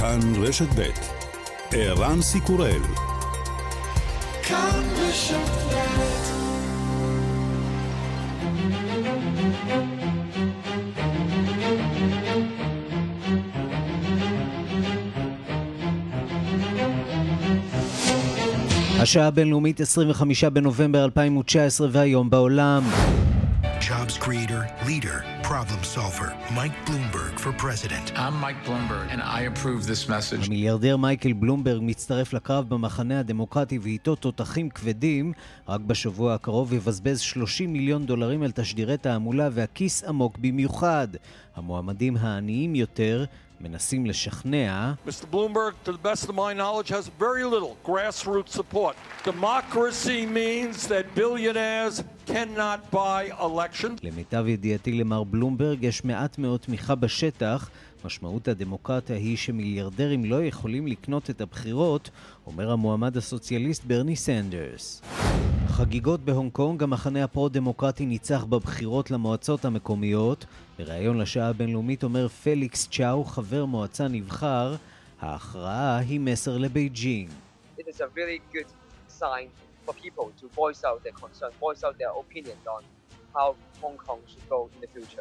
כאן רשת ב' ערן סיקורל כאן רשת השעה הבינלאומית 25 בנובמבר 2019 והיום בעולם. Jobs creator, leader, problem solver, Mike Bloomberg for president. I'm Mike Bloomberg and I approve this message. המיליארדר מייקל בלומברג מצטרף לקרב במחנה הדמוקרטי ואיתו תותחים כבדים. רק בשבוע הקרוב יבזבז 30 מיליון דולרים על תשדירי תעמולה והכיס עמוק במיוחד. המועמדים העניים יותר מנסים לשכנע. Mr. Bloomberg, to the best of my knowledge, has very little grassroots support. Democracy means that billionaires cannot buy elections. למיטב ידיעתי למר בלומברג יש מעט מאוד תמיכה בשטח. משמעות הדמוקרטיה היא שמיליארדרים לא יכולים לקנות את הבחירות, אומר המועמד הסוציאליסט ברני סנדרס. חגיגות בהונג קונג, המחנה הפרו-דמוקרטי ניצח בבחירות למועצות המקומיות. בריאיון לשעה הבינלאומית אומר פליקס צ'או, חבר מועצה נבחר, ההכרעה היא מסר לבייג'ינג.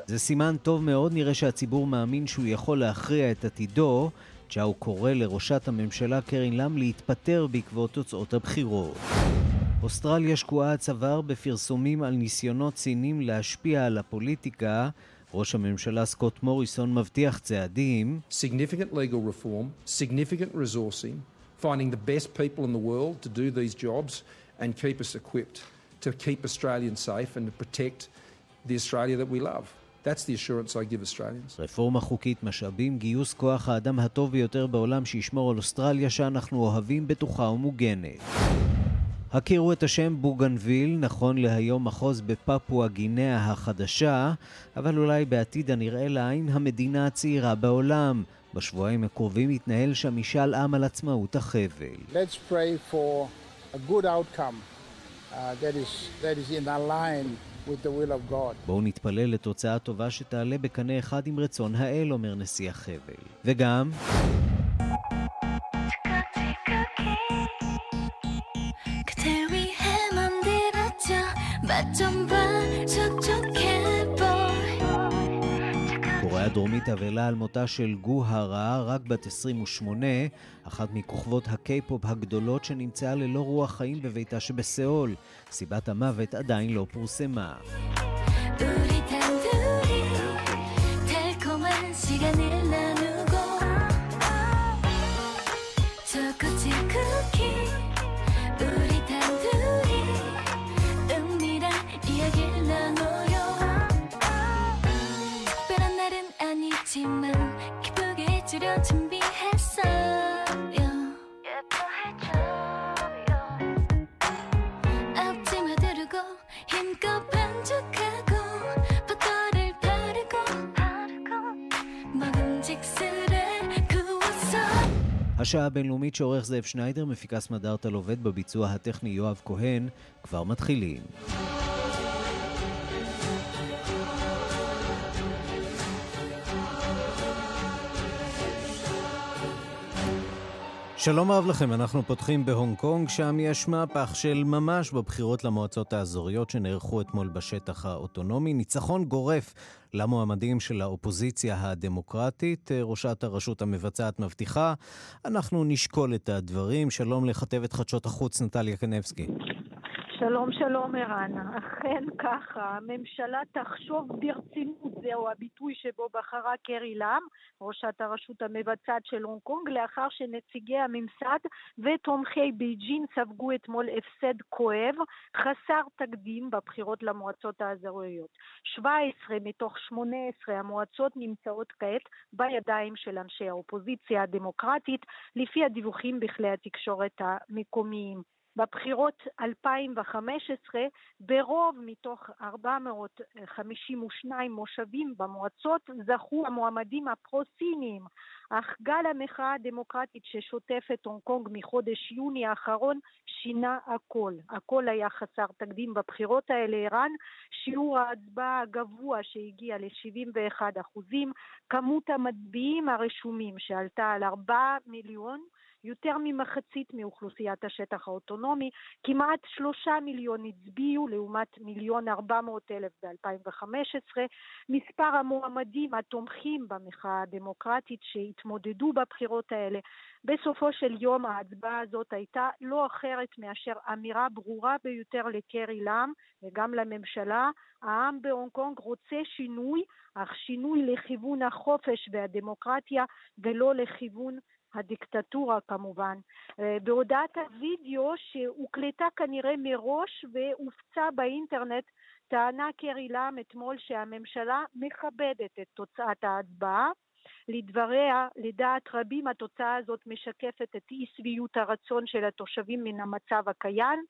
זה סימן טוב מאוד, נראה שהציבור מאמין שהוא יכול להכריע את עתידו. צ'או קורא לראשת הממשלה קרין לם להתפטר בעקבות תוצאות הבחירות. אוסטרליה שקועה הצוואר בפרסומים על ניסיונות סינים להשפיע על הפוליטיקה. ראש הממשלה סקוט מוריסון מבטיח צעדים. Significant legal reform, significant resourcing, finding the best people in the world to do these jobs and keep us equipped to keep Australians safe and to protect the Australia that we love. That's the assurance I give Australians. רפורמה חוקית, משאבים, גיוס כוח האדם הטוב ביותר בעולם שישמור על אוסטרליה שאנחנו אוהבים, בטוחה ומוגנת. הכירו את השם בוגנביל, נכון להיום מחוז בפפואה גינאה החדשה, אבל אולי בעתיד הנראה לעין המדינה הצעירה בעולם. בשבועיים הקרובים יתנהל שם משאל עם על עצמאות החבל. Let's pray for a good outcome uh, that is, that is in line. בואו נתפלל לתוצאה טובה שתעלה בקנה אחד עם רצון האל, אומר נשיא החבל. וגם... הדרומית אבלה על מותה של גו הרע, רק בת 28, אחת מכוכבות הקיי-פופ הגדולות שנמצאה ללא רוח חיים בביתה שבסיאול. סיבת המוות עדיין לא פורסמה. השעה הבינלאומית שעורך זאב שניידר, מפיקס מדארטל עובד בביצוע הטכני יואב כהן, כבר מתחילים. שלום רב לכם, אנחנו פותחים בהונג קונג, שם יש מהפך של ממש בבחירות למועצות האזוריות שנערכו אתמול בשטח האוטונומי. ניצחון גורף למועמדים של האופוזיציה הדמוקרטית. ראשת הרשות המבצעת מבטיחה. אנחנו נשקול את הדברים. שלום לכתבת חדשות החוץ נטליה קנבסקי. שלום, שלום ערן. אכן ככה, הממשלה תחשוב ברצינות, זהו הביטוי שבו בחרה קרי לאם, ראשת הרשות המבצעת של הונג קונג, לאחר שנציגי הממסד ותומכי בייג'ין ספגו אתמול הפסד כואב, חסר תקדים בבחירות למועצות האזוריות. 17 מתוך 18 המועצות נמצאות כעת בידיים של אנשי האופוזיציה הדמוקרטית, לפי הדיווחים בכלי התקשורת המקומיים. בבחירות 2015 ברוב מתוך 452 מושבים במועצות זכו המועמדים הפרו-סיניים, אך גל המחאה הדמוקרטית ששוטף את הונג קונג מחודש יוני האחרון שינה הכל. הכל היה חסר תקדים בבחירות האלה. ערן, שיעור ההצבעה הגבוה שהגיע ל-71 אחוזים, כמות המצביעים הרשומים שעלתה על 4 מיליון יותר ממחצית מאוכלוסיית השטח האוטונומי, כמעט שלושה מיליון הצביעו לעומת מיליון ארבע מאות אלף ב-2015. מספר המועמדים התומכים במחאה הדמוקרטית שהתמודדו בבחירות האלה בסופו של יום ההצבעה הזאת הייתה לא אחרת מאשר אמירה ברורה ביותר לקרי לאם וגם לממשלה. העם בהונג קונג רוצה שינוי, אך שינוי לכיוון החופש והדמוקרטיה ולא לכיוון הדיקטטורה כמובן. אה, בהודעת הווידאו שהוקלטה כנראה מראש והופצה באינטרנט טענה קרי לאם אתמול שהממשלה מכבדת את תוצאת ההצבעה. לדבריה, לדעת רבים התוצאה הזאת משקפת את אי שביעות הרצון של התושבים מן המצב הקיים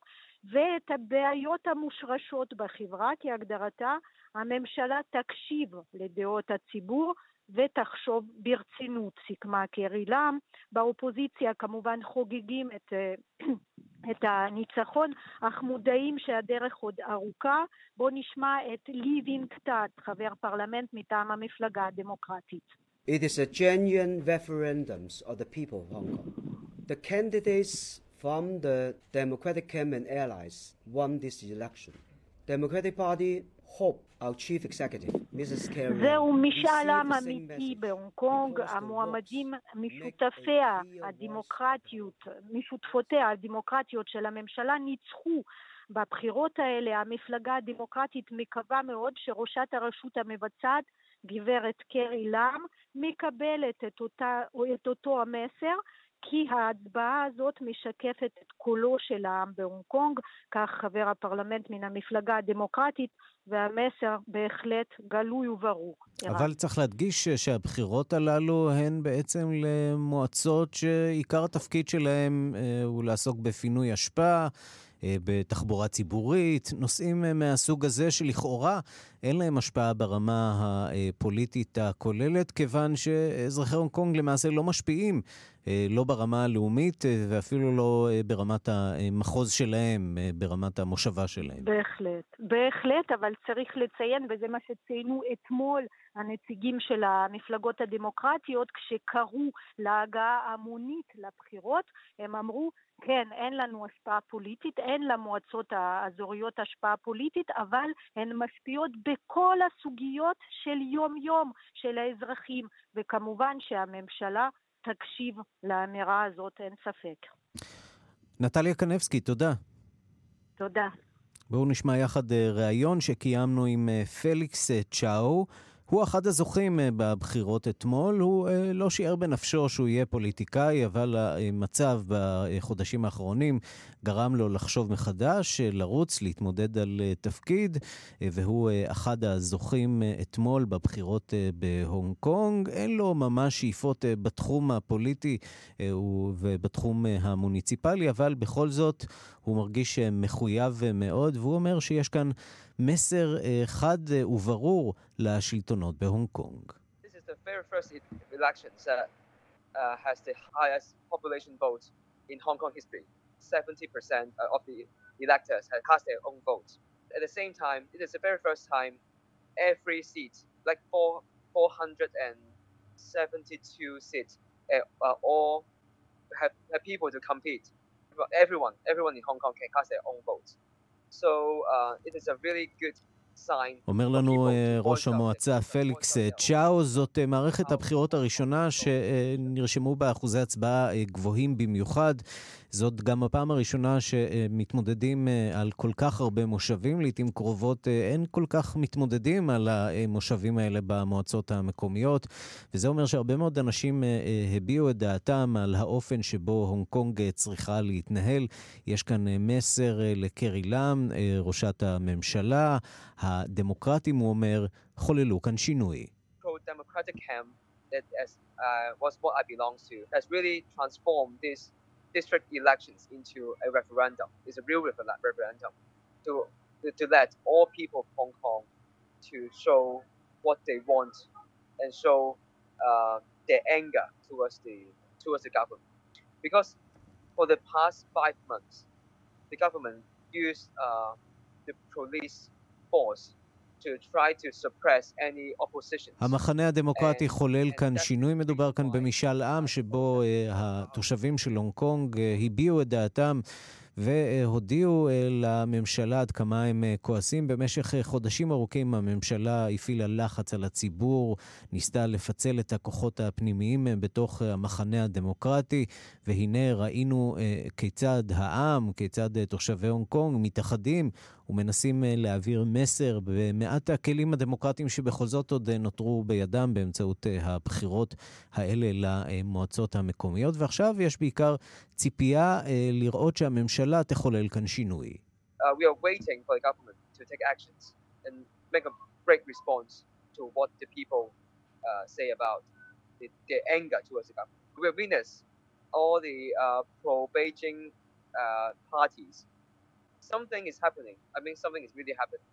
ואת הבעיות המושרשות בחברה כהגדרתה, הממשלה תקשיב לדעות הציבור ותחשוב ברצינות, סיכמה קרי לאם. באופוזיציה כמובן חוגגים את, אה, את הניצחון, אך מודעים שהדרך עוד ארוכה. בואו נשמע את לי וינקטט, חבר פרלמנט מטעם המפלגה הדמוקרטית. It is a genuine referendum of the people of Hong Kong. The candidates from the Democratic Camp and allies won this election. Democratic Party זהו משאל עם אמיתי בהונג קונג, המועמדים משותפיה הדמוקרטיות, משותפותיה הדמוקרטיות של הממשלה ניצחו בבחירות האלה. המפלגה הדמוקרטית מקווה מאוד שראשת הרשות המבצעת, גברת קרי לאם, מקבלת את, אותה, את אותו המסר כי ההצבעה הזאת משקפת את קולו של העם בהונג קונג, כך חבר הפרלמנט מן המפלגה הדמוקרטית, והמסר בהחלט גלוי וברור. אבל צריך להדגיש שהבחירות הללו הן בעצם למועצות שעיקר התפקיד שלהן אה, הוא לעסוק בפינוי אשפה. אה, בתחבורה ציבורית, נושאים אה, מהסוג הזה שלכאורה אין להם השפעה ברמה הפוליטית הכוללת, כיוון שאזרחי הונג קונג למעשה לא משפיעים, לא ברמה הלאומית ואפילו לא ברמת המחוז שלהם, ברמת המושבה שלהם. בהחלט, בהחלט, אבל צריך לציין, וזה מה שציינו אתמול הנציגים של המפלגות הדמוקרטיות, כשקראו להגעה המונית לבחירות, הם אמרו כן, אין לנו השפעה פוליטית, אין למועצות האזוריות השפעה פוליטית, אבל הן משפיעות בכל הסוגיות של יום-יום של האזרחים, וכמובן שהממשלה תקשיב לאמירה הזאת, אין ספק. נטליה קנבסקי, תודה. תודה. בואו נשמע יחד אה, ראיון שקיימנו עם אה, פליקס אה, צ'או. הוא אחד הזוכים אה, בבחירות אתמול. הוא אה, לא שיער בנפשו שהוא יהיה פוליטיקאי, אבל המצב בחודשים האחרונים גרם לו לחשוב מחדש, אה, לרוץ, להתמודד על תפקיד, והוא אחד הזוכים אתמול בבחירות בהונג קונג. אין לו ממש שאיפות בתחום הפוליטי ובתחום המוניציפלי, אבל בכל זאת הוא מרגיש מחויב מאוד, והוא אומר שיש כאן... מסר חד וברור לשלטונות בהונג קונג. Uh, has the highest population vote in Hong Kong history. 70% of the electors have cast their own vote. At the same time, it is the very first time every seat, like four, 472 seats, uh, all have, have people to compete. Everyone, everyone in Hong Kong can cast their own vote. So uh, it is a really good אומר לנו אה, ראש המועצה פליקס אה, צ'או, זאת אה, מערכת הבחירות הראשונה שנרשמו בה אחוזי הצבעה גבוהים במיוחד. זאת גם הפעם הראשונה שמתמודדים על כל כך הרבה מושבים. לעיתים קרובות אין כל כך מתמודדים על המושבים האלה במועצות המקומיות, וזה אומר שהרבה מאוד אנשים הביעו את דעתם על האופן שבו הונג קונג צריכה להתנהל. יש כאן מסר לקרי לאם, ראשת הממשלה. הדמוקרטים, הוא אומר, חוללו כאן שינוי. that as, uh, was what I belong to, has really transformed this district elections into a referendum. It's a real referendum to, to, let all people of Hong Kong to show what they want and show uh, their anger towards the towards the government. Because for the past five months, the government used uh, the police force המחנה הדמוקרטי חולל כאן שינוי, מדובר כאן במשאל עם שבו uh, התושבים של הונג קונג uh, הביעו את דעתם והודיעו אה, לממשלה עד כמה הם אה, כועסים. במשך אה, חודשים ארוכים הממשלה הפעילה לחץ על הציבור, ניסתה לפצל את הכוחות הפנימיים בתוך המחנה הדמוקרטי, והנה ראינו כיצד העם, כיצד תושבי הונג קונג מתאחדים ומנסים להעביר מסר במעט הכלים הדמוקרטיים שבכל זאת עוד נותרו בידם באמצעות הבחירות האלה למועצות המקומיות. ועכשיו יש בעיקר ציפייה לראות שהממשלה תחולל כאן שינוי. Uh, we are waiting for the government to take actions and make a break response to what the people uh, say about the, their anger towards the government. We witness all the uh, pro-Beijing uh, parties something is happening. I mean, something is really happening.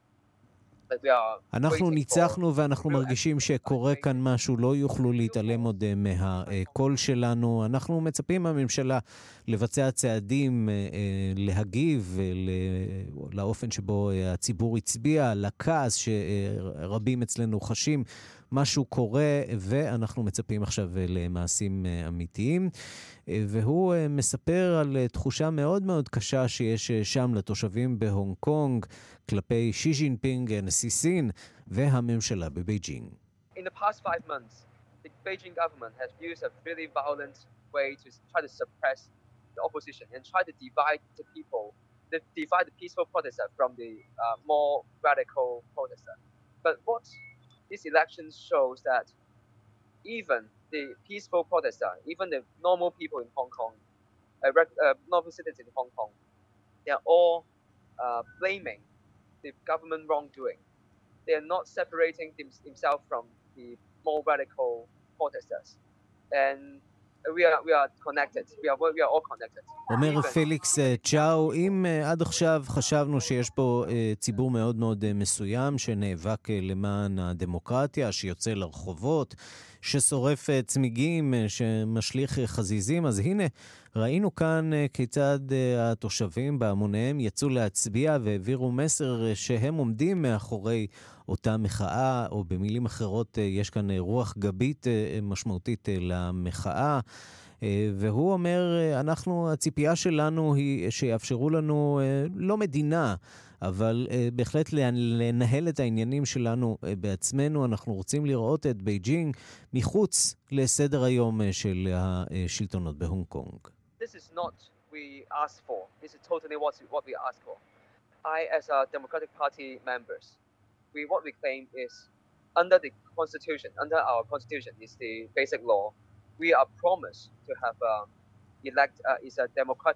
אנחנו ניצחנו ואנחנו מרגישים שקורה כאן משהו, לא יוכלו להתעלם עוד אה, מהקול שלנו. אנחנו מצפים מהממשלה לבצע צעדים, אה, אה, להגיב לאופן שבו הציבור הצביע, לכעס שרבים אצלנו חשים. משהו קורה, ואנחנו מצפים עכשיו למעשים אמיתיים. והוא מספר על תחושה מאוד מאוד קשה שיש שם לתושבים בהונג קונג כלפי שי ג'ינפינג, הנשיא סין והממשלה בבייג'ינג. The the the opposition and try to divide the people, to divide the peaceful protester from the uh, more radical protester. But what this election shows that even the peaceful protester, even the normal people in Hong Kong, uh, uh, normal citizens in Hong Kong, they are all uh, blaming the government wrongdoing. They are not separating them, themselves from the more radical protesters. And we are, we are connected. We are, we are all connected. אומר פליקס צ'או, אם עד עכשיו חשבנו שיש פה ציבור מאוד מאוד מסוים שנאבק למען הדמוקרטיה, שיוצא לרחובות, ששורף צמיגים, שמשליך חזיזים, אז הנה, ראינו כאן כיצד התושבים בהמוניהם יצאו להצביע והעבירו מסר שהם עומדים מאחורי אותה מחאה, או במילים אחרות, יש כאן רוח גבית משמעותית למחאה. והוא אומר, אנחנו, הציפייה שלנו היא שיאפשרו לנו לא מדינה, אבל בהחלט לנהל את העניינים שלנו בעצמנו. אנחנו רוצים לראות את בייג'ינג מחוץ לסדר היום של השלטונות בהונג קונג. This is not we ask for. This is totally what, what we ask for. I, as a Democratic Party members, we what we claim is under the constitution, under our constitution is the basic law. We are promised to have a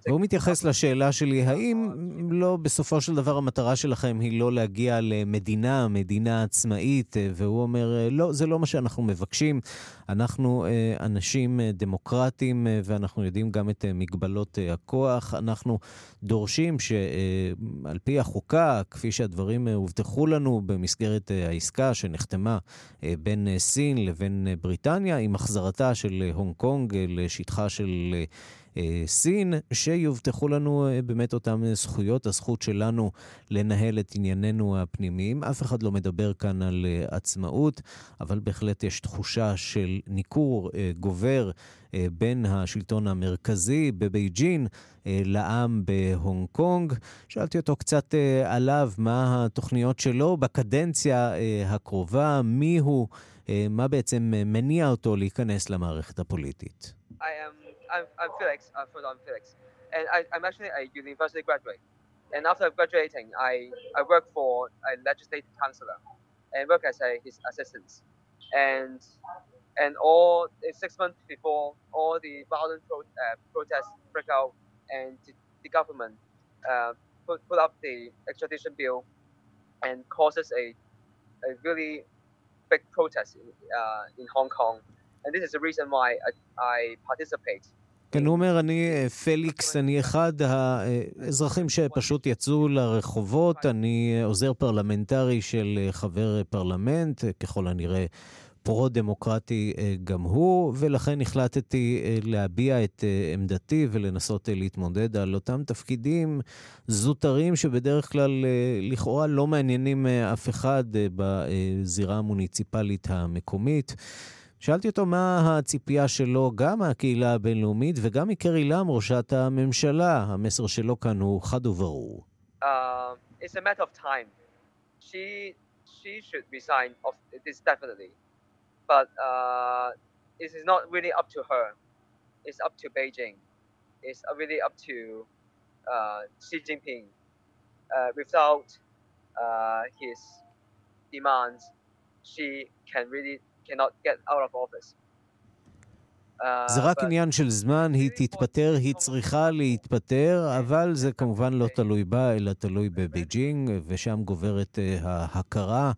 והוא מתייחס לשאלה שלי, האם לא בסופו של דבר המטרה שלכם היא לא להגיע למדינה, מדינה עצמאית, והוא אומר, לא, זה לא מה שאנחנו מבקשים. אנחנו אנשים דמוקרטיים ואנחנו יודעים גם את מגבלות הכוח. אנחנו דורשים שעל פי החוקה, כפי שהדברים הובטחו לנו במסגרת העסקה שנחתמה בין סין לבין בריטניה, עם החזרתה של הונג קונג לשטחה של... סין, שיובטחו לנו באמת אותן זכויות, הזכות שלנו לנהל את ענייננו הפנימיים. אף אחד לא מדבר כאן על עצמאות, אבל בהחלט יש תחושה של ניכור גובר בין השלטון המרכזי בבייג'ין לעם בהונג קונג. שאלתי אותו קצת עליו, מה התוכניות שלו בקדנציה הקרובה, מי הוא, מה בעצם מניע אותו להיכנס למערכת הפוליטית. I am I'm, I'm Felix. I'm, I'm Felix, and I, I'm actually a university graduate. And after graduating, I, I work for a legislative councillor and work as a, his assistant. And and all six months before all the violent pro, uh, protests break out and the, the government uh, put, put up the extradition bill and causes a, a really big protest in, uh, in Hong Kong. And this is the reason why I, I participate כן, הוא אומר, אני אה, פליקס, אני אחד האזרחים שפשוט יצאו לרחובות, אני עוזר פרלמנטרי של חבר פרלמנט, ככל הנראה פרו-דמוקרטי גם הוא, ולכן החלטתי להביע את עמדתי ולנסות להתמודד על אותם תפקידים זוטרים שבדרך כלל לכאורה לא מעניינים אף אחד בזירה המוניציפלית המקומית. שאלתי אותו מה הציפייה שלו גם מהקהילה הבינלאומית וגם מקרי לם, ראשת הממשלה. המסר שלו כאן הוא חד וברור. Uh, it's a matter of time. She, she should resign of this definitely. But uh, it is not really up to her. It's up to Beijing. It's really up to uh, Xi Jinping. Uh, without uh, his demands, she can really cannot get out of office. Uh, זה רק עניין של זמן, היא תתפטר, היא צריכה להתפטר, אבל זה כמובן לא תלוי בה, אלא תלוי בבייג'ינג, ושם גוברת uh, ההכרה.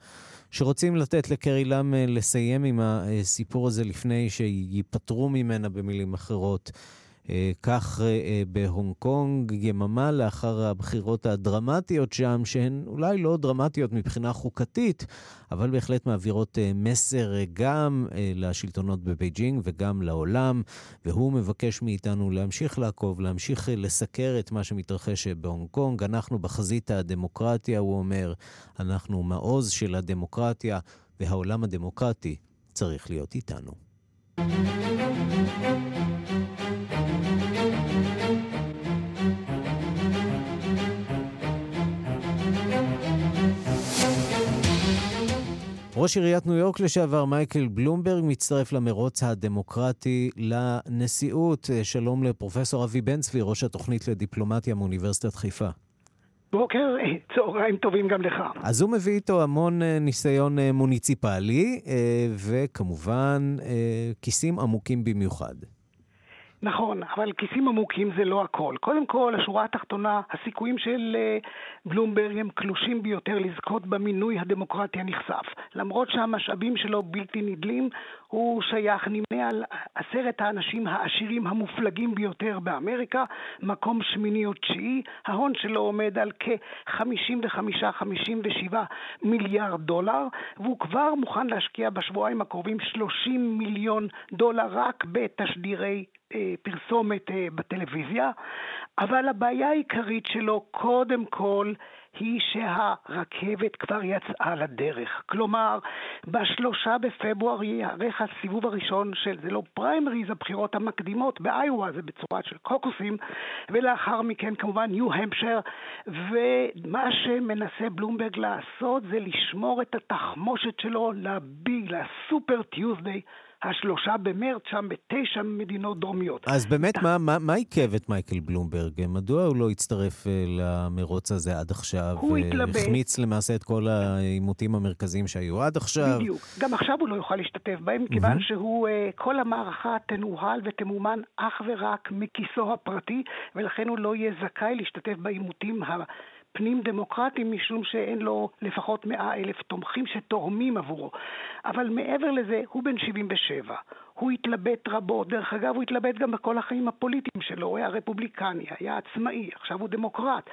שרוצים לתת לקרי לם uh, לסיים עם הסיפור הזה לפני שייפטרו ממנה, במילים אחרות. אה, כך אה, בהונג קונג, יממה לאחר הבחירות הדרמטיות שם, שהן אולי לא דרמטיות מבחינה חוקתית, אבל בהחלט מעבירות אה, מסר גם לשלטונות בבייג'ינג וגם לעולם, והוא מבקש מאיתנו להמשיך לעקוב, להמשיך לסקר את מה שמתרחש בהונג קונג. אנחנו בחזית הדמוקרטיה, הוא אומר, אנחנו מעוז של הדמוקרטיה, והעולם הדמוקרטי צריך להיות איתנו. ראש עיריית ניו יורק לשעבר מייקל בלומברג מצטרף למרוץ הדמוקרטי לנשיאות. שלום לפרופסור אבי בן צבי, ראש התוכנית לדיפלומטיה מאוניברסיטת חיפה. בוקר, צהריים טובים גם לך. אז הוא מביא איתו המון אה, ניסיון אה, מוניציפלי, אה, וכמובן כיסים עמוקים במיוחד. נכון, אבל כיסים עמוקים זה לא הכל. קודם כל, השורה התחתונה, הסיכויים של uh, בלומברג הם קלושים ביותר לזכות במינוי הדמוקרטי הנכסף. למרות שהמשאבים שלו בלתי נדלים, הוא שייך, נמנה על עשרת האנשים העשירים המופלגים ביותר באמריקה, מקום שמיני או תשיעי, ההון שלו עומד על כ-55-57 מיליארד דולר, והוא כבר מוכן להשקיע בשבועיים הקרובים 30 מיליון דולר רק בתשדירי אה, פרסומת אה, בטלוויזיה, אבל הבעיה העיקרית שלו קודם כל היא שהרכבת כבר יצאה לדרך. כלומר, בשלושה בפברואר ייערך הסיבוב הראשון של, זה לא פריימריז, הבחירות המקדימות באיואה, זה בצורה של קוקוסים, ולאחר מכן כמובן ניו-המפשר, ומה שמנסה בלומברג לעשות זה לשמור את התחמושת שלו לביג, לסופר טיוזדיי. השלושה במרץ, שם בתשע מדינות דרומיות. אז באמת, מה, מה, מה עיכב את מייקל בלומברג? מדוע הוא לא הצטרף אה, למרוץ הזה עד עכשיו? הוא התלבט. החמיץ למעשה את כל העימותים המרכזיים שהיו עד עכשיו. בדיוק. גם עכשיו הוא לא יוכל להשתתף בהם, מכיוון mm-hmm. שהוא, אה, כל המערכה תנוהל ותמומן אך ורק מכיסו הפרטי, ולכן הוא לא יהיה זכאי להשתתף בעימותים ה... פנים דמוקרטיים משום שאין לו לפחות מאה אלף תומכים שתורמים עבורו. אבל מעבר לזה, הוא בן 77. הוא התלבט רבות, דרך אגב הוא התלבט גם בכל החיים הפוליטיים שלו, הוא היה רפובליקני, היה עצמאי, עכשיו הוא דמוקרט.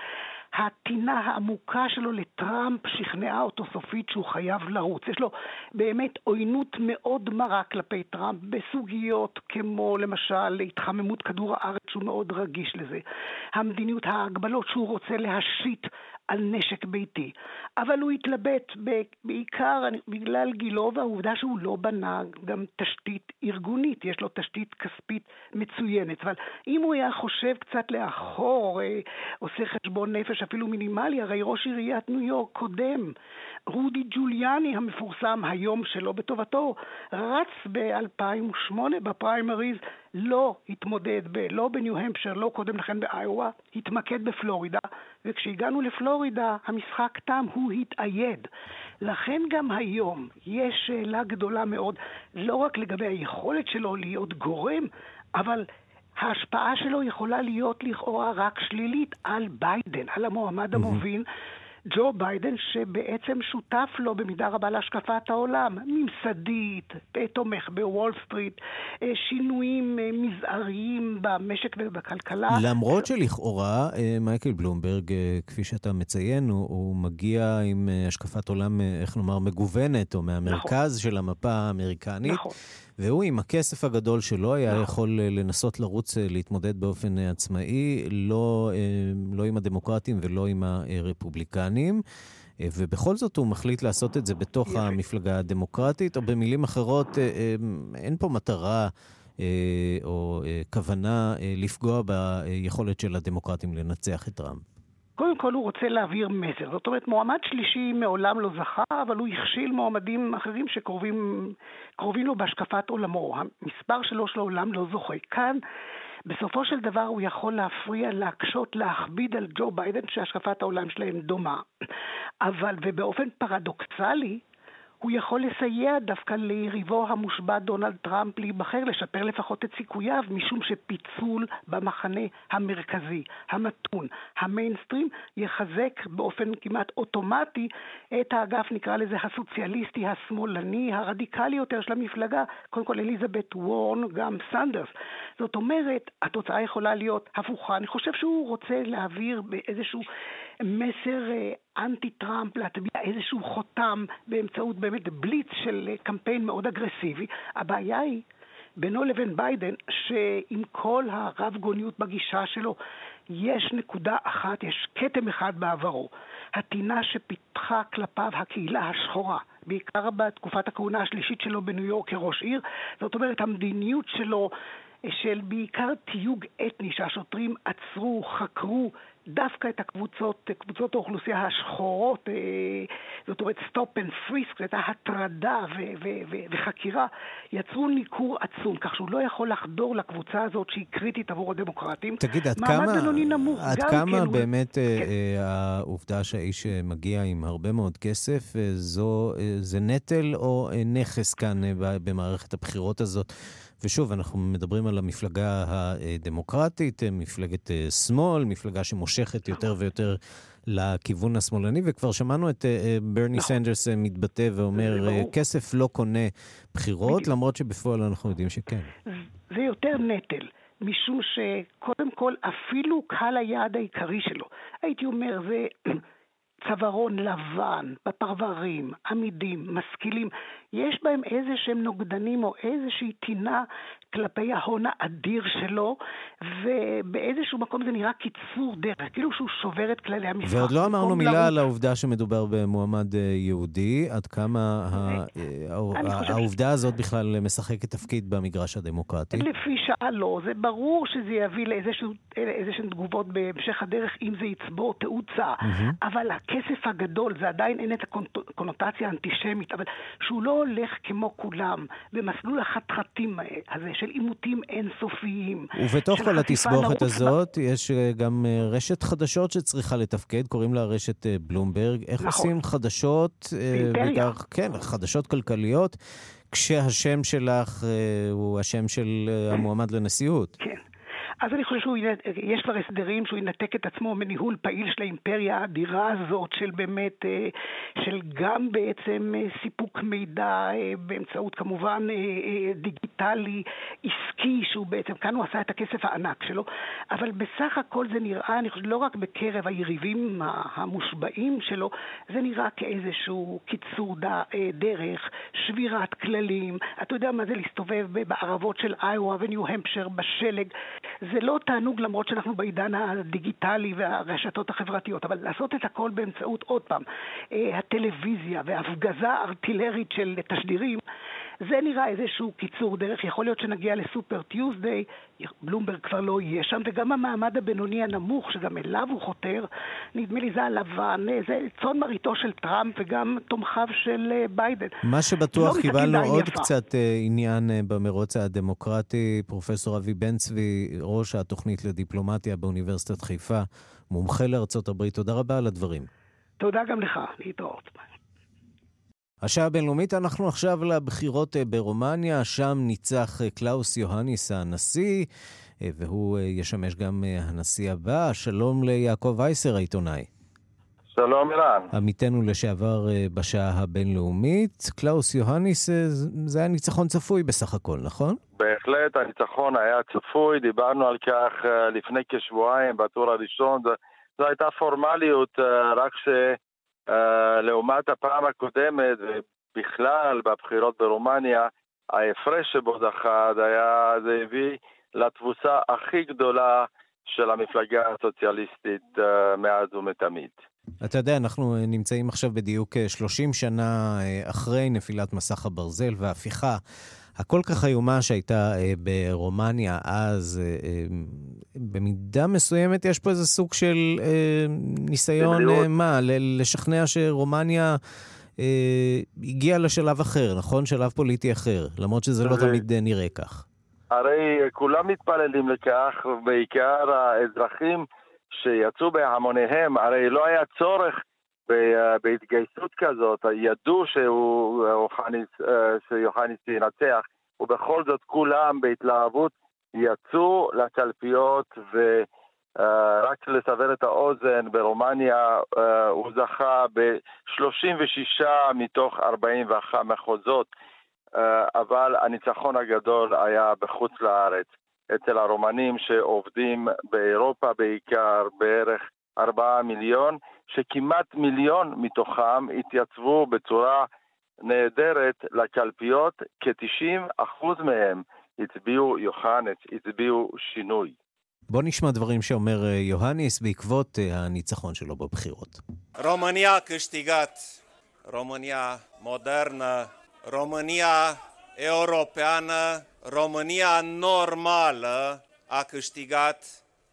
הטינה העמוקה שלו לטראמפ שכנעה אותו סופית שהוא חייב לרוץ. יש לו באמת עוינות מאוד מרה כלפי טראמפ בסוגיות כמו למשל התחממות כדור הארץ שהוא מאוד רגיש לזה. המדיניות, ההגבלות שהוא רוצה להשית על נשק ביתי. אבל הוא התלבט בעיקר בגלל גילו והעובדה שהוא לא בנה גם תשתית ארגונית, יש לו תשתית כספית מצוינת. אבל אם הוא היה חושב קצת לאחור, אה, עושה חשבון נפש אפילו מינימלי, הרי ראש עיריית ניו יורק קודם, רודי ג'וליאני המפורסם היום שלא בטובתו, רץ ב-2008 בפריימריז, לא התמודד ב, לא בניו-המפשר, לא קודם לכן באיואה, התמקד בפלורידה, וכשהגענו לפלורידה המשחק תם, הוא התאייד. לכן גם היום יש שאלה גדולה מאוד, לא רק לגבי היכולת שלו להיות גורם, אבל ההשפעה שלו יכולה להיות לכאורה רק שלילית על ביידן, על המועמד המוביל. ג'ו ביידן, שבעצם שותף לו במידה רבה להשקפת העולם, ממסדית, תומך בוול סטריט, אה, שינויים אה, מזעריים במשק ובכלכלה. למרות שלכאורה מייקל בלומברג, כפי שאתה מציין, הוא, הוא מגיע עם השקפת עולם, איך לומר, מגוונת, או מהמרכז נכון. של המפה האמריקנית. נכון. והוא עם הכסף הגדול שלו היה. יכול אה, לנסות לרוץ אה, להתמודד באופן אה, עצמאי, לא, לא עם הדמוקרטים ולא עם הרפובליקנים. ובכל זאת הוא מחליט לעשות את זה בתוך המפלגה הדמוקרטית, או במילים אחרות, אין פה מטרה או כוונה לפגוע ביכולת של הדמוקרטים לנצח את טראמפ. קודם כל הוא רוצה להעביר מסר. זאת אומרת, מועמד שלישי מעולם לא זכה, אבל הוא הכשיל מועמדים אחרים שקרובים לו בהשקפת עולמו. המספר שלו של העולם לא זוכה. כאן, בסופו של דבר הוא יכול להפריע, להקשות, להכביד על ג'ו ביידן, שהשקפת העולם שלהם דומה. אבל, ובאופן פרדוקסלי, הוא יכול לסייע דווקא ליריבו המושבע דונלד טראמפ להיבחר, לשפר לפחות את סיכוייו, משום שפיצול במחנה המרכזי, המתון, המיינסטרים, יחזק באופן כמעט אוטומטי את האגף, נקרא לזה הסוציאליסטי, השמאלני, הרדיקלי יותר של המפלגה, קודם כל אליזבת וורן, גם סנדרס. זאת אומרת, התוצאה יכולה להיות הפוכה. אני חושב שהוא רוצה להעביר באיזשהו מסר אה, אנטי טראמפ, להטביע איזשהו חותם באמצעות באמת בליץ של אה, קמפיין מאוד אגרסיבי. הבעיה היא בינו לבין ביידן, שעם כל הרב גוניות בגישה שלו, יש נקודה אחת, יש כתם אחד בעברו. הטינה שפיתחה כלפיו הקהילה השחורה, בעיקר בתקופת הכהונה השלישית שלו בניו יורק כראש עיר. זאת אומרת, המדיניות שלו של בעיקר תיוג אתני, שהשוטרים עצרו, חקרו, דווקא את הקבוצות, קבוצות האוכלוסייה השחורות, אה, זאת אומרת stop and frisk, זאת הטרדה וחקירה, יצרו ניכור עצום, כך שהוא לא יכול לחדור לקבוצה הזאת שהיא קריטית עבור הדמוקרטים. תגיד, עד כמה, נמוך, עד כמה כן באמת הוא... כן. אה, העובדה שהאיש מגיע עם הרבה מאוד כסף, אה, זו, זה נטל או נכס כאן במערכת הבחירות הזאת? ושוב, אנחנו מדברים על המפלגה הדמוקרטית, מפלגת אה, שמאל, מפלגה שמושכת יותר ויותר לכיוון השמאלני, וכבר שמענו את אה, אה, ברני נכון. סנדרס מתבטא ואומר, כסף לא קונה בחירות, למרות שבפועל אנחנו יודעים שכן. זה יותר נטל. משום שקודם כל, אפילו קהל היעד העיקרי שלו, הייתי אומר, זה צווארון לבן, בפרברים, עמידים, משכילים, יש בהם איזה שהם נוגדנים או איזושהי טינה כלפי ההון האדיר שלו, ובאיזשהו מקום זה נראה קיצור דרך, כאילו שהוא שובר את כללי המשחק. ועוד לא אמרנו מילה לרוץ. על העובדה שמדובר במועמד אה, יהודי, עד כמה אה, העובדה הזאת בכלל משחקת תפקיד במגרש הדמוקרטי? לפי שעה לא, זה ברור שזה יביא לאיזשהן תגובות בהמשך הדרך, אם זה יצבור תאוצה, אבל הכסף הגדול, זה עדיין אין את הקונוטציה האנטישמית, אבל שהוא לא הולך כמו כולם במסלול החתחתים הזה של עימותים אינסופיים. ובתוך כל התסבוכת הזאת יש אה, גם אה, רשת חדשות שצריכה לתפקד, קוראים לה רשת אה, בלומברג. איך נכון. עושים חדשות, בעיקר, כן, חדשות כלכליות, כשהשם שלך הוא השם של המועמד לנשיאות? כן. אז אני חושב שיש כבר הסדרים שהוא ינתק את עצמו מניהול פעיל של האימפריה האדירה הזאת, של באמת, אה, של גם בעצם אה, סיפוק מידע אה, באמצעות כמובן דיגיטלי, עסקי, שהוא בעצם, כאן הוא עשה את הכסף הענק שלו, אבל בסך הכל זה נראה, אני חושב, לא רק בקרב היריבים המושבעים שלו, זה נראה כאיזשהו קיצור דרך, שבירת כללים, אתה יודע מה זה להסתובב בערבות של איואה וניו-המפשר בשלג. זה לא תענוג למרות שאנחנו בעידן הדיגיטלי והרשתות החברתיות, אבל לעשות את הכל באמצעות, עוד פעם, אה, הטלוויזיה והפגזה ארטילרית של תשדירים, זה נראה איזשהו קיצור דרך. יכול להיות שנגיע ל Super Tuesday, בלומברג כבר לא יהיה שם, וגם המעמד הבינוני הנמוך, שגם אליו הוא חותר, נדמה לי זה הלבן, זה צאן מרעיתו של טראמפ וגם תומכיו של אה, ביידן. מה שבטוח, לא קיבלנו עוד יפה. קצת אה, עניין אה, במרוץ הדמוקרטי. פרופסור אבי בן צבי, ראש התוכנית לדיפלומטיה באוניברסיטת חיפה, מומחה לארצות הברית, תודה רבה על הדברים. תודה גם לך, להתראות. השעה הבינלאומית, אנחנו עכשיו לבחירות אה, ברומניה, שם ניצח אה, קלאוס יוהניס הנשיא, אה, והוא ישמש גם הנשיא הבא. שלום ליעקב וייסר העיתונאי. שלום, ערן. עמיתנו לשעבר בשעה הבינלאומית. קלאוס יוהניס, זה היה ניצחון צפוי בסך הכל, נכון? בהחלט, הניצחון היה צפוי, דיברנו על כך לפני כשבועיים בטור הראשון. זו הייתה פורמליות, רק שלעומת הפעם הקודמת, ובכלל בבחירות ברומניה, ההפרש שבו זכה, זה, היה, זה הביא לתבוסה הכי גדולה של המפלגה הסוציאליסטית מאז ומתמיד. אתה יודע, אנחנו נמצאים עכשיו בדיוק 30 שנה אחרי נפילת מסך הברזל וההפיכה הכל כך איומה שהייתה ברומניה אז. במידה מסוימת יש פה איזה סוג של ניסיון, מה, לשכנע שרומניה... הגיעה לשלב אחר, נכון? שלב פוליטי אחר, למרות שזה לא תמיד נראה כך. הרי כולם מתפללים לכך, בעיקר האזרחים שיצאו בהמוניהם, הרי לא היה צורך בהתגייסות כזאת, ידעו שיוחניס ינצח, ובכל זאת כולם בהתלהבות יצאו לקלפיות ורק לסבר את האוזן, ברומניה הוא זכה ב-36 מתוך 41 מחוזות, אבל הניצחון הגדול היה בחוץ לארץ. אצל הרומנים שעובדים באירופה בעיקר, בערך ארבעה מיליון, שכמעט מיליון מתוכם התייצבו בצורה נהדרת לקלפיות, כ-90% מהם הצביעו יוחנס, הצביעו שינוי. בוא נשמע דברים שאומר אה, יוהניס בעקבות אה, הניצחון שלו בבחירות. רומניה כשתיגת, רומניה מודרנה, רומניה europeană, România normală a câștigat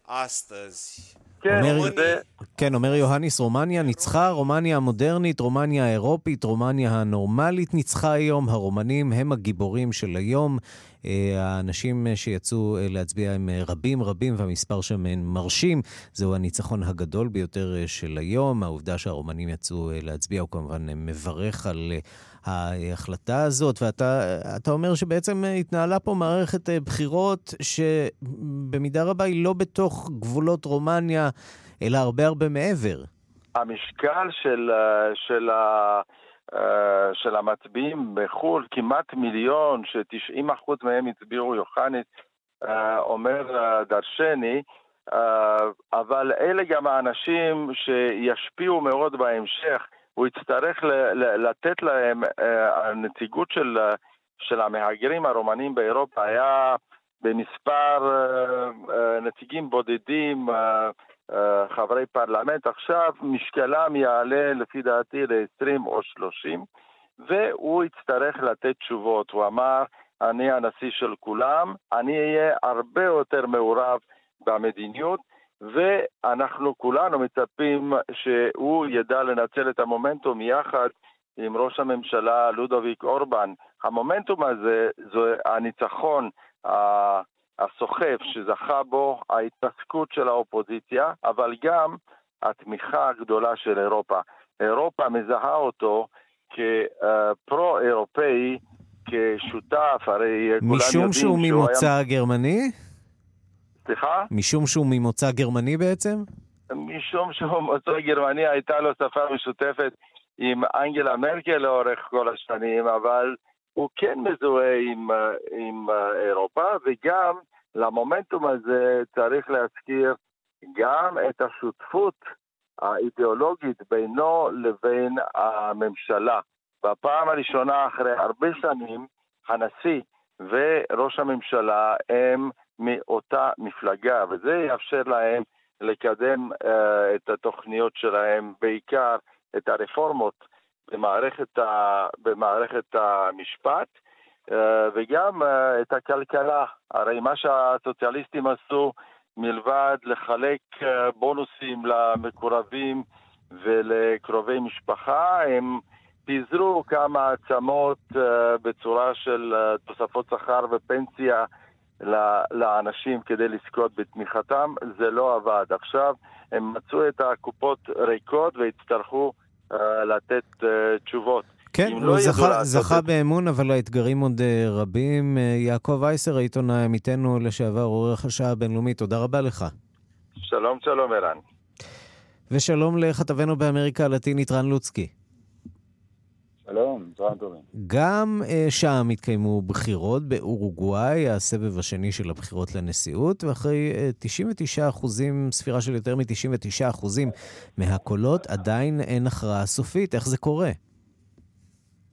astăzi. כן, אומר, זה... כן, אומר יוהניס, רומניה ניצחה, רומניה המודרנית, רומניה האירופית, רומניה הנורמלית ניצחה היום. הרומנים הם הגיבורים של היום. אה, האנשים שיצאו אה, להצביע הם אה, רבים רבים, והמספר שם מרשים. זהו הניצחון הגדול ביותר של היום. העובדה שהרומנים יצאו להצביע, הוא כמובן מברך על ההחלטה הזאת, ואתה אומר שבעצם התנהלה פה מערכת בחירות שבמידה רבה היא לא בתוך גבולות רומניה, אלא הרבה הרבה מעבר. המשקל של, של, של המצביעים בחו"ל, כמעט מיליון, ש-90% מהם הצביעו יוחנית, אומר דרשני, אבל אלה גם האנשים שישפיעו מאוד בהמשך. הוא יצטרך לתת להם, אה, הנציגות של, של המהגרים הרומנים באירופה היה במספר אה, אה, נציגים בודדים, חברי פרלמנט, עכשיו משקלם יעלה לפי דעתי ל-20 או 30, והוא יצטרך לתת תשובות. הוא אמר, אני הנשיא של כולם, אני אהיה הרבה יותר מעורב במדיניות, ואנחנו כולנו מצפים שהוא ידע לנצל את המומנטום יחד עם ראש הממשלה לודוביק אורבן. המומנטום הזה זה הניצחון הסוחף שזכה בו ההתעסקות של האופוזיציה, אבל גם התמיכה הגדולה של אירופה. אירופה מזהה אותו כפרו-אירופאי, כשותף, הרי כולם יודעים שהוא היה... משום שהוא ממוצא גרמני? סליחה? משום שהוא ממוצא גרמני בעצם? משום שהוא ממוצא גרמני, הייתה לו שפה משותפת עם אנגלה מרקל לאורך כל השנים, אבל הוא כן מזוהה עם, עם אירופה, וגם למומנטום הזה צריך להזכיר גם את השותפות האידיאולוגית בינו לבין הממשלה. בפעם הראשונה אחרי הרבה שנים, הנשיא וראש הממשלה הם מאותה מפלגה, וזה יאפשר להם לקדם uh, את התוכניות שלהם, בעיקר את הרפורמות במערכת, ה, במערכת המשפט, uh, וגם uh, את הכלכלה. הרי מה שהסוציאליסטים עשו, מלבד לחלק uh, בונוסים למקורבים ולקרובי משפחה, הם פיזרו כמה עצמות uh, בצורה של uh, תוספות שכר ופנסיה לאנשים כדי לזכות בתמיכתם, זה לא עבד. עכשיו הם מצאו את הקופות ריקות והצטרכו uh, לתת uh, תשובות. כן, הוא לא זכה, זכה את... באמון, אבל האתגרים עוד uh, רבים. יעקב אייסר, העיתונאי עמיתנו לשעבר, עורך השעה הבינלאומית, תודה רבה לך. שלום, שלום, ערן. ושלום לכתבנו באמריקה הלטינית רן לוצקי. שלום, צהריים טובים. גם uh, שם התקיימו בחירות באורוגוואי, הסבב השני של הבחירות לנשיאות, ואחרי uh, 99 אחוזים, ספירה של יותר מ-99 אחוזים מהקולות, עדיין אין הכרעה סופית. איך זה קורה?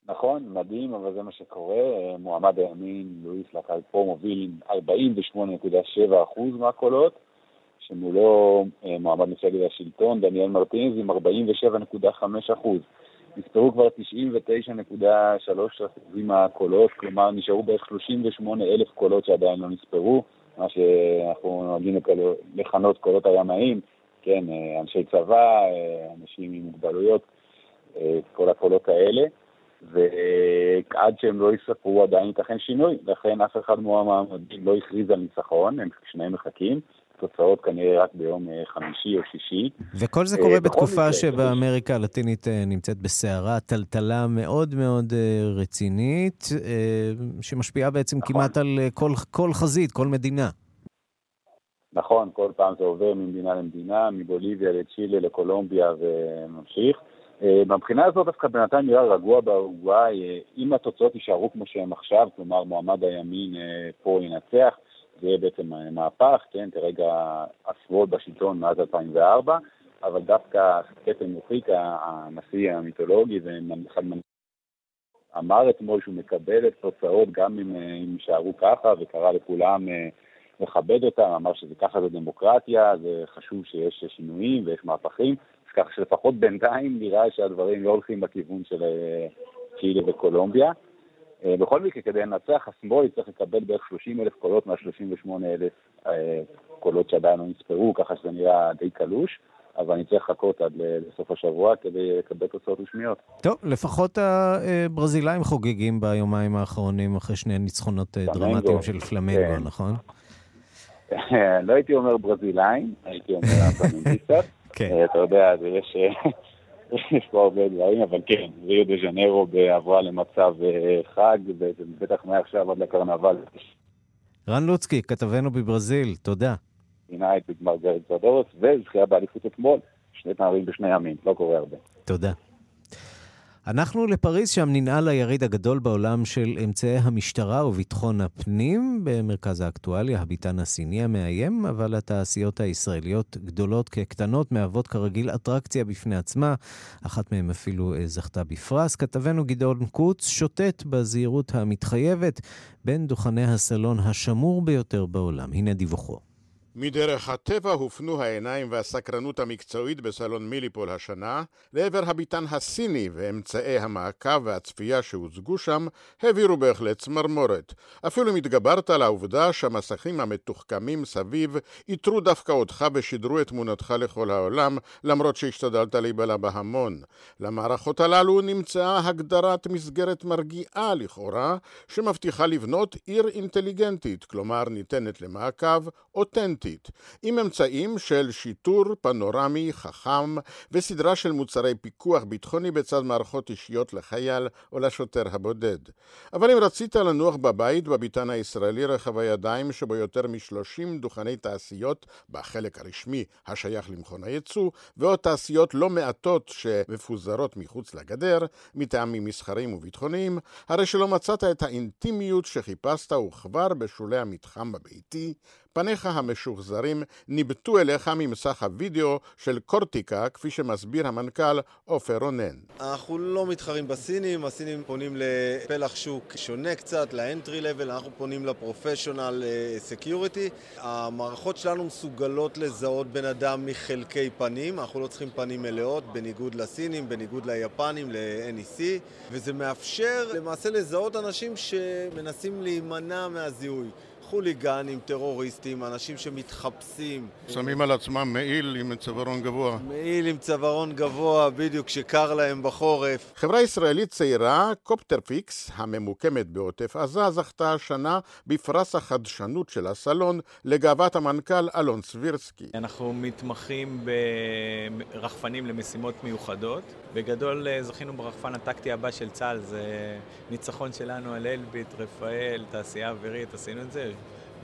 נכון, מדהים, אבל זה מה שקורה. מועמד הימין, לואיס לקלפו, מוביל עם 48.7 אחוז מהקולות, שמולו אה, מועמד מפלגת השלטון, דניאל מרטינז, עם 47.5 אחוז. נספרו כבר 99.3% מהקולות, כלומר נשארו בערך 38 אלף קולות שעדיין לא נספרו, מה שאנחנו נוהגים לכנות קולות הימאים, כן, אה, אנשי צבא, אה, אנשים עם מוגבלויות, אה, כל הקולות האלה, ועד שהם לא יספרו עדיין ייתכן שינוי, לכן אף אחד מהמועמדים לא הכריז על ניצחון, הם שניהם מחכים. תוצאות כנראה רק ביום אה, חמישי או שישי. וכל זה קורה אה, בתקופה שבאמריקה הלטינית אה, נמצאת בסערה, טלטלה מאוד מאוד רצינית, שמשפיעה בעצם נכון. כמעט על כל, כל חזית, כל מדינה. נכון, כל פעם זה עובר ממדינה למדינה, מבוליביה לצ'ילה לקולומביה וממשיך. מבחינה הזאת דווקא בינתיים נראה רגוע באורוגוואי, אם התוצאות יישארו כמו שהן עכשיו, כלומר מועמד הימין פה ינצח, זה יהיה בעצם מהפך, כן, כרגע עשרות בשלטון מאז 2004, אבל דווקא קטן מוחיקה, הנשיא המיתולוגי, ואחד אמר אתמול שהוא מקבל את תוצאות גם אם יישארו ככה, וקרא לכולם אה, לכבד אותם, אמר שככה זה דמוקרטיה, זה חשוב שיש שינויים ויש מהפכים, אז ככה שלפחות בינתיים נראה שהדברים לא הולכים בכיוון של אה, צ'ילה וקולומביה. אה, בכל מקרה, כדי לנצח, השמאל יצטרך לקבל בערך 30 אלף קולות מה-38 אלף אה, קולות שעדיין לא נספרו, ככה שזה נראה די קלוש. אבל אני צריך לחכות עד לסוף השבוע כדי לקבל תוצאות רשמיות. טוב, לפחות הברזילאים חוגגים ביומיים האחרונים אחרי שני ניצחונות אה, דרמטיים של פלמנגו, כן. נכון? לא הייתי אומר ברזילאים, הייתי אומר פלמנגיסטות. כן. אתה יודע, יש יש פה הרבה דברים, אבל כן, ריו דה ז'נרו בעברה למצב אה, חג, בטח מעכשיו עד לקרנבל. רן לוצקי, כתבנו בברזיל, תודה. עינה את בגמר גרד צדורס, וזכייה באליפות אתמול, שני תארים בשני ימים, לא קורה הרבה. תודה. אנחנו לפריז, שם ננעל היריד הגדול בעולם של אמצעי המשטרה וביטחון הפנים. במרכז האקטואליה, הביטן הסיני המאיים, אבל התעשיות הישראליות, גדולות כקטנות, מהוות כרגיל אטרקציה בפני עצמה. אחת מהן אפילו אה, זכתה בפרס. כתבנו גדעון קוץ שוטט בזהירות המתחייבת בין דוכני הסלון השמור ביותר בעולם. הנה דיווחו. מדרך הטבע הופנו העיניים והסקרנות המקצועית בסלון מיליפול השנה לעבר הביטן הסיני ואמצעי המעקב והצפייה שהוצגו שם העבירו בהחלט צמרמורת. אפילו אם התגברת על העובדה שהמסכים המתוחכמים סביב איתרו דווקא אותך ושידרו את תמונתך לכל העולם למרות שהשתדלת להיבלע בהמון. למערכות הללו נמצאה הגדרת מסגרת מרגיעה לכאורה שמבטיחה לבנות עיר אינטליגנטית, כלומר ניתנת למעקב אותנטי אוטומטית, עם אמצעים של שיטור פנורמי חכם וסדרה של מוצרי פיקוח ביטחוני בצד מערכות אישיות לחייל או לשוטר הבודד. אבל אם רצית לנוח בבית בביתן הישראלי רחב הידיים שבו יותר משלושים דוכני תעשיות בחלק הרשמי השייך למכון הייצוא, ועוד תעשיות לא מעטות שמפוזרות מחוץ לגדר, מטעמים מסחריים וביטחוניים, הרי שלא מצאת את האינטימיות שחיפשת וכבר בשולי המתחם הביתי, פניך המשוחזרים ניבטו אליך ממסך הווידאו של קורטיקה, כפי שמסביר המנכ"ל עופר רונן. אנחנו לא מתחרים בסינים, הסינים פונים לפלח שוק שונה קצת, ל entry level, אנחנו פונים ל professional security. המערכות שלנו מסוגלות לזהות בן אדם מחלקי פנים, אנחנו לא צריכים פנים מלאות, בניגוד לסינים, בניגוד ליפנים, ל-NEC, וזה מאפשר למעשה לזהות אנשים שמנסים להימנע מהזיהוי. חוליגנים, טרוריסטים, אנשים שמתחפשים. שמים על עצמם מעיל עם צווארון גבוה. מעיל עם צווארון גבוה, בדיוק, שקר להם בחורף. חברה ישראלית צעירה, קופטרפיקס, הממוקמת בעוטף עזה, זכתה השנה בפרס החדשנות של הסלון לגאוות המנכ"ל אלון סבירסקי. אנחנו מתמחים ברחפנים למשימות מיוחדות. בגדול אה, זכינו ברחפן הטקטי הבא של צה"ל, זה ניצחון שלנו על אלביט, רפאל, תעשייה אווירית, עשינו את זה.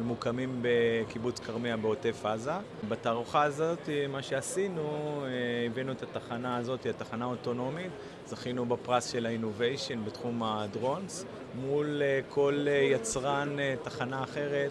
ממוקמים בקיבוץ כרמיה בעוטף עזה. בתערוכה הזאת, מה שעשינו, הבאנו את התחנה הזאת, התחנה האוטונומית, זכינו בפרס של ה-Innovation בתחום הדרונס, מול כל יצרן תחנה אחרת.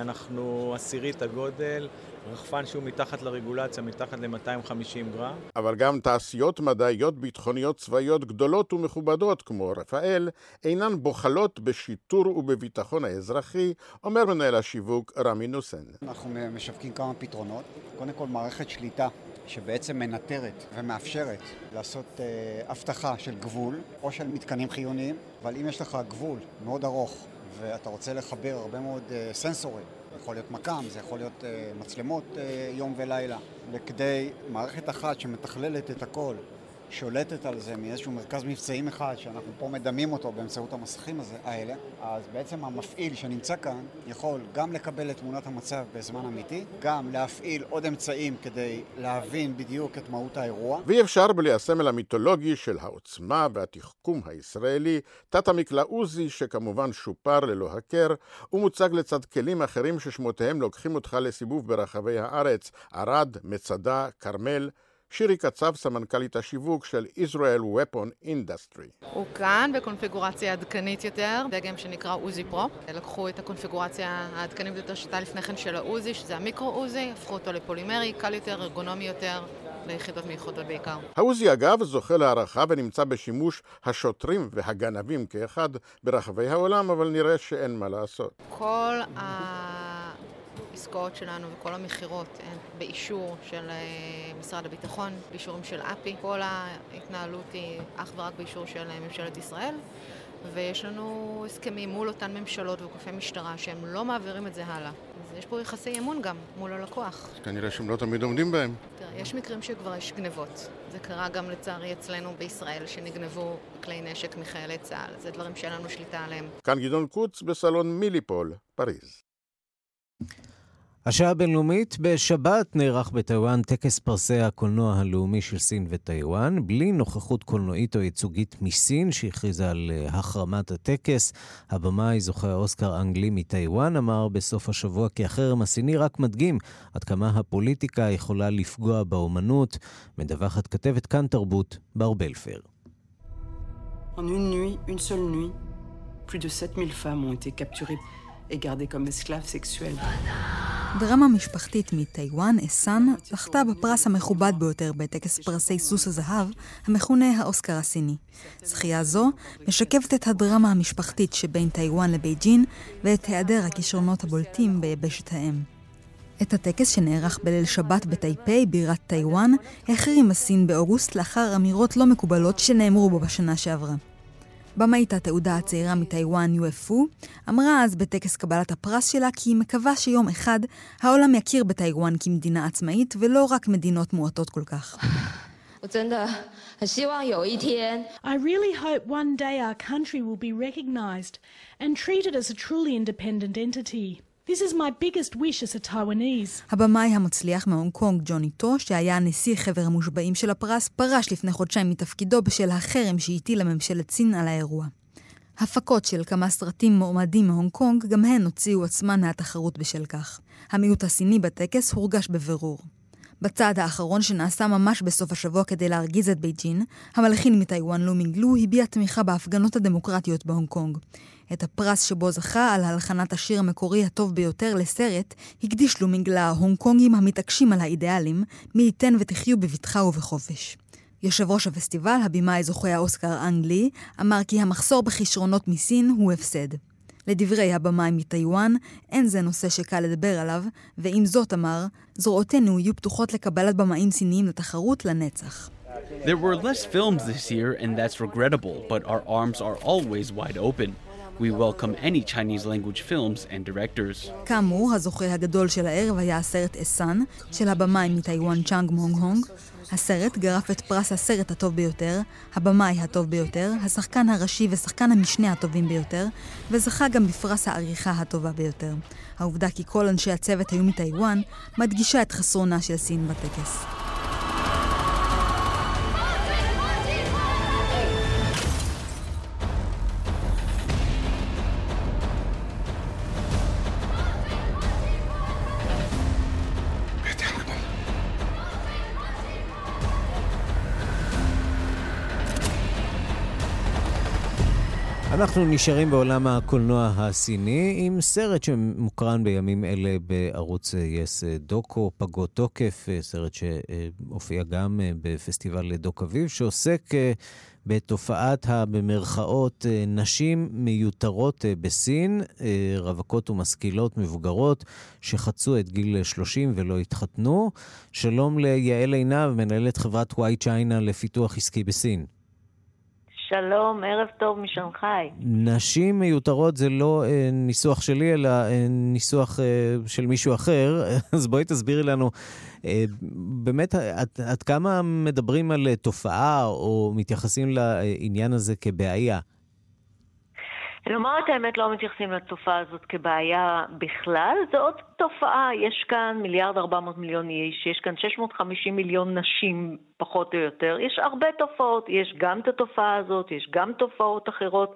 אנחנו עשירית הגודל, רחפן שהוא מתחת לרגולציה, מתחת ל-250 גרם. אבל גם תעשיות מדעיות ביטחוניות צבאיות גדולות ומכובדות כמו רפאל אינן בוחלות בשיטור ובביטחון האזרחי, אומר מנהל השיווק רמי נוסן. אנחנו משווקים כמה פתרונות. קודם כל מערכת שליטה שבעצם מנטרת ומאפשרת לעשות אה, אבטחה של גבול או של מתקנים חיוניים, אבל אם יש לך גבול מאוד ארוך ואתה רוצה לחבר הרבה מאוד אה, סנסורים יכול להיות מקם, זה יכול להיות uh, מצלמות uh, יום ולילה. וכדי מערכת אחת שמתכללת את הכל, שולטת על זה מאיזשהו מרכז מבצעים אחד, שאנחנו פה מדמים אותו באמצעות המסכים הזה, האלה, אז בעצם המפעיל שנמצא כאן יכול גם לקבל את תמונת המצב בזמן אמיתי, גם להפעיל עוד אמצעים כדי להבין בדיוק את מהות האירוע. ואי אפשר בלי הסמל המיתולוגי של העוצמה והתחכום הישראלי, תת-המקלע עוזי, שכמובן שופר ללא הכר, ומוצג לצד כלים אחרים ששמותיהם לוקחים אותך לסיבוב ברחבי הארץ, ערד, מצדה, כרמל, שירי קצב, סמנכ"לית השיווק של Israel Weapon Industry. הוא כאן בקונפיגורציה עדכנית יותר, דגם שנקרא עוזי פרו. לקחו את הקונפיגורציה העדכנית יותר שהייתה לפני כן של העוזי, שזה המיקרו עוזי, הפכו אותו לפולימרי, קל יותר, ארגונומי יותר. ליחידות מיוחדות בעיקר. העוזי אגב זוכה להערכה ונמצא בשימוש השוטרים והגנבים כאחד ברחבי העולם, אבל נראה שאין מה לעשות. כל ה... העסקאות שלנו וכל המכירות הן באישור של אה, משרד הביטחון, באישורים של אפי. כל ההתנהלות היא אך ורק באישור של אה, ממשלת ישראל. ויש לנו הסכמים מול אותן ממשלות וגופי משטרה שהם לא מעבירים את זה הלאה. אז יש פה יחסי אמון גם מול הלקוח. כנראה שהם לא תמיד עומדים בהם. תראה, יש מקרים שכבר יש גנבות. זה קרה גם לצערי אצלנו בישראל, שנגנבו כלי נשק מחיילי צה"ל. זה דברים שאין לנו שליטה עליהם. כאן גדעון קוץ בסלון מיליפול, פריז. השעה הבינלאומית בשבת נערך בטיוואן טקס פרסי הקולנוע הלאומי של סין וטיוואן, בלי נוכחות קולנועית או ייצוגית מסין, שהכריזה על אה, החרמת הטקס. הבמאי זוכה האוסקר אנג לי מטיוואן אמר בסוף השבוע כי החרם הסיני רק מדגים עד כמה הפוליטיקה יכולה לפגוע באומנות. מדווחת כתבת כאן תרבות, בר בלפר. En une nuit, une seule nuit, plus de 7000 femmes ont été capturées et gardées comme esclaves sexuelles. דרמה משפחתית מטיוואן, אסן, זכתה בפרס המכובד ביותר בטקס פרסי סוס הזהב, המכונה האוסקר הסיני. זכייה זו משקפת את הדרמה המשפחתית שבין טיוואן לבייג'ין ואת היעדר הכישרונות הבולטים ביבשת האם. את הטקס שנערך בליל שבת בטייפיי, בירת טיוואן, החרימה סין באוגוסט לאחר אמירות לא מקובלות שנאמרו בו בשנה שעברה. במאית התעודה הצעירה מטיוואן יואפו, אמרה אז בטקס קבלת הפרס שלה כי היא מקווה שיום אחד העולם יכיר בטיוואן כמדינה עצמאית ולא רק מדינות מועטות כל כך. I really hope one day our country will be recognized and treated as a truly independent entity. This is my biggest wish as a Taiwanese. הבמאי המצליח מהונג קונג, ג'וני טו, שהיה נשיא חבר המושבעים של הפרס, פרש לפני חודשיים מתפקידו בשל החרם שהטילה ממשלת סין על האירוע. הפקות של כמה סרטים מועמדים מהונג קונג גם הן הוציאו עצמן מהתחרות בשל כך. המיעוט הסיני בטקס הורגש בבירור. בצעד האחרון שנעשה ממש בסוף השבוע כדי להרגיז את בייג'ין, המלחין מטיוואן לו מינגלו הביע תמיכה בהפגנות הדמוקרטיות בהונג קונג. את הפרס שבו זכה על הלחנת השיר המקורי הטוב ביותר לסרט, הקדיש לו מינג להונג קונגים המתעקשים על האידיאלים, מי ייתן ותחיו בבטחה ובחופש. יושב ראש הפסטיבל, הבמאי זוכה האוסקר אנג לי, אמר כי המחסור בכישרונות מסין הוא הפסד. לדברי הבמאי מטיוואן, אין זה נושא שקל לדבר עליו, ועם זאת אמר, זרועותינו יהיו פתוחות לקבלת במאים סיניים לתחרות לנצח. There were less films this year, and that's regrettable, but our arms are always wide open. We welcome any Chinese language films and directors. כאמור, הזוכה הגדול של הערב היה הסרט אסן, של הבמאי מטיוואן צ'אנג מונג הונג. הסרט גרף את פרס הסרט הטוב ביותר, הבמאי הטוב ביותר, השחקן הראשי ושחקן המשנה הטובים ביותר, וזכה גם בפרס העריכה הטובה ביותר. העובדה כי כל אנשי הצוות היו מטיוואן, מדגישה את חסרונה של סין בטקס. אנחנו נשארים בעולם הקולנוע הסיני עם סרט שמוקרן בימים אלה בערוץ יס דוקו, פגות תוקף, סרט שהופיע גם בפסטיבל דוק אביב, שעוסק בתופעת הבמרכאות נשים מיותרות בסין, רווקות ומשכילות מבוגרות שחצו את גיל 30 ולא התחתנו. שלום ליעל עינב, מנהלת חברת וואי צ'יינה לפיתוח עסקי בסין. שלום, ערב טוב משנגחאי. נשים מיותרות זה לא אה, ניסוח שלי, אלא אה, ניסוח אה, של מישהו אחר. אז בואי תסבירי לנו, אה, באמת, עד, כמה מדברים על אה, תופעה או מתייחסים לעניין הזה כבעיה? לומר את האמת, לא מתייחסים לתופעה הזאת כבעיה בכלל. זו עוד תופעה, יש כאן מיליארד ארבע מאות מיליון איש, יש כאן 650 מיליון נשים, פחות או יותר. יש הרבה תופעות, יש גם את התופעה הזאת, יש גם תופעות אחרות.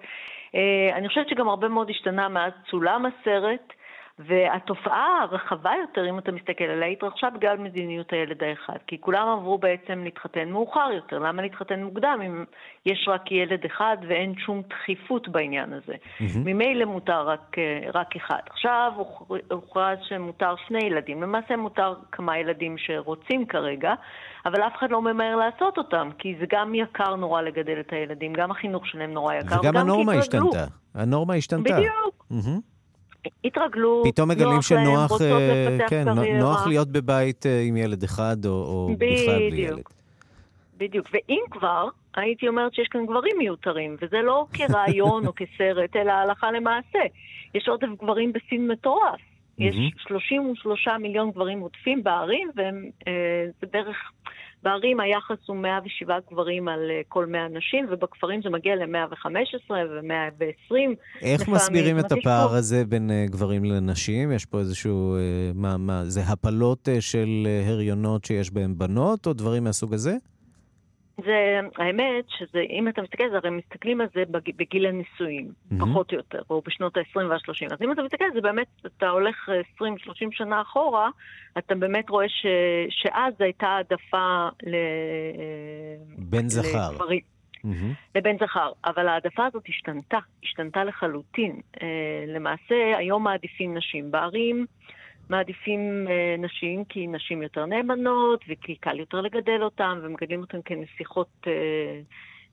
אה, אני חושבת שגם הרבה מאוד השתנה מאז צולם הסרט. והתופעה הרחבה יותר, אם אתה מסתכל עליה, התרחשה בגלל מדיניות הילד האחד. כי כולם עברו בעצם להתחתן מאוחר יותר. למה להתחתן מוקדם אם יש רק ילד אחד ואין שום דחיפות בעניין הזה? Mm-hmm. ממילא מותר רק, אה, רק אחד. עכשיו הוכרז שמותר שני ילדים. למעשה מותר כמה ילדים שרוצים כרגע, אבל אף אחד לא ממהר לעשות אותם, כי זה גם יקר נורא לגדל את הילדים, גם החינוך שלהם נורא יקר, וגם הנורמה השתנתה. הנורמה השתנתה. בדיוק. Mm-hmm. התרגלו, פתאום מגלים שנוח, אה, כן, נוח להיות בבית אה, עם ילד אחד או, או בכלל בלי ילד. בדיוק, ואם כבר, הייתי אומרת שיש כאן גברים מיותרים, וזה לא כרעיון או כסרט, אלא הלכה למעשה. יש עודף גברים בסין מטורף. יש 33 מיליון גברים עודפים בערים, וזה אה, בערך בערים היחס הוא 107 גברים על אה, כל 100 נשים, ובכפרים זה מגיע ל-115 ו-120. איך מסבירים את הפער הזה בין uh, גברים לנשים? יש פה איזשהו... Uh, מה, מה, זה הפלות של הריונות שיש בהן בנות, או דברים מהסוג הזה? זה, האמת שזה, אם אתה מסתכל, הרי מסתכלים על זה בגיל הנישואים, mm-hmm. פחות או יותר, או בשנות ה-20 וה-30. אז אם אתה מסתכל, זה באמת, אתה הולך 20-30 שנה אחורה, אתה באמת רואה ש, שאז הייתה העדפה ל... בן זכר. לגברים. Mm-hmm. לבן זכר, אבל העדפה הזאת השתנתה, השתנתה לחלוטין. אה, למעשה, היום מעדיפים נשים בערים, מעדיפים אה, נשים כי נשים יותר נאמנות וכי קל יותר לגדל אותן ומגדלים אותן כנסיכות אה,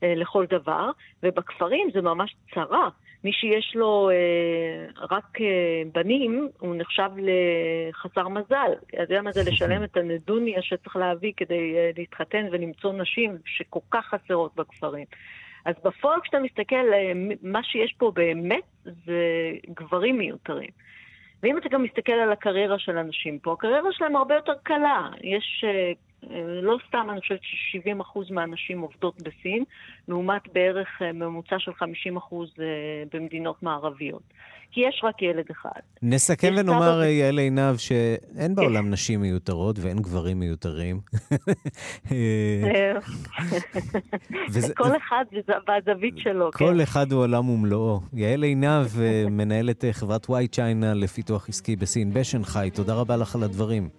אה, לכל דבר, ובכפרים זה ממש צרה. מי שיש לו אה, רק אה, בנים, הוא נחשב לחסר מזל. אתה יודע מה זה לשלם את הנדוניה שצריך להביא כדי אה, להתחתן ולמצוא נשים שכל כך חסרות בכפרים. אז בפועל כשאתה מסתכל, אה, מה שיש פה באמת זה גברים מיותרים. ואם אתה גם מסתכל על הקריירה של אנשים פה, הקריירה שלהם הרבה יותר קלה. יש, אה, לא סתם, אני חושבת ש-70% מהנשים עובדות בסין, לעומת בערך אה, ממוצע של 50% במדינות מערביות. כי יש רק ילד אחד. נסכם ונאמר, יעל עינב, שאין כן. בעולם נשים מיותרות ואין גברים מיותרים. כל אחד והזווית שלו. כן. כל אחד הוא עולם ומלואו. יעל עינב, מנהלת חברת וואי צ'יינה לפיתוח עסקי בסין בשנגחאי, תודה רבה לך על הדברים.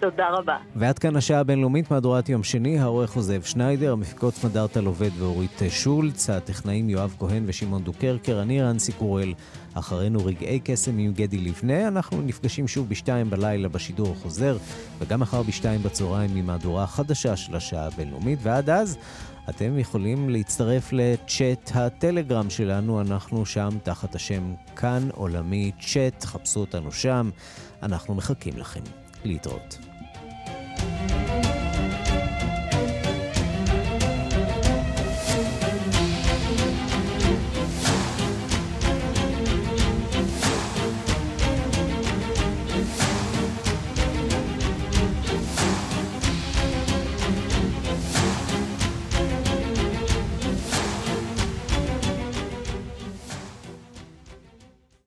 תודה רבה. ועד כאן השעה הבינלאומית, מהדורת יום שני, העורך הוא זאב שניידר, המפיקות סמדארטה לובד ואורית שולץ, הטכנאים יואב כהן ושמעון דוקרקר, אני רנסי קורל, אחרינו רגעי קסם עם גדי לבנה, אנחנו נפגשים שוב בשתיים בלילה בשידור החוזר, וגם מחר בשתיים בצהריים עם מהדורה החדשה של השעה הבינלאומית, ועד אז... אתם יכולים להצטרף לצ'אט הטלגרם שלנו, אנחנו שם תחת השם כאן עולמי צ'אט, חפשו אותנו שם, אנחנו מחכים לכם. להתראות. Thank you.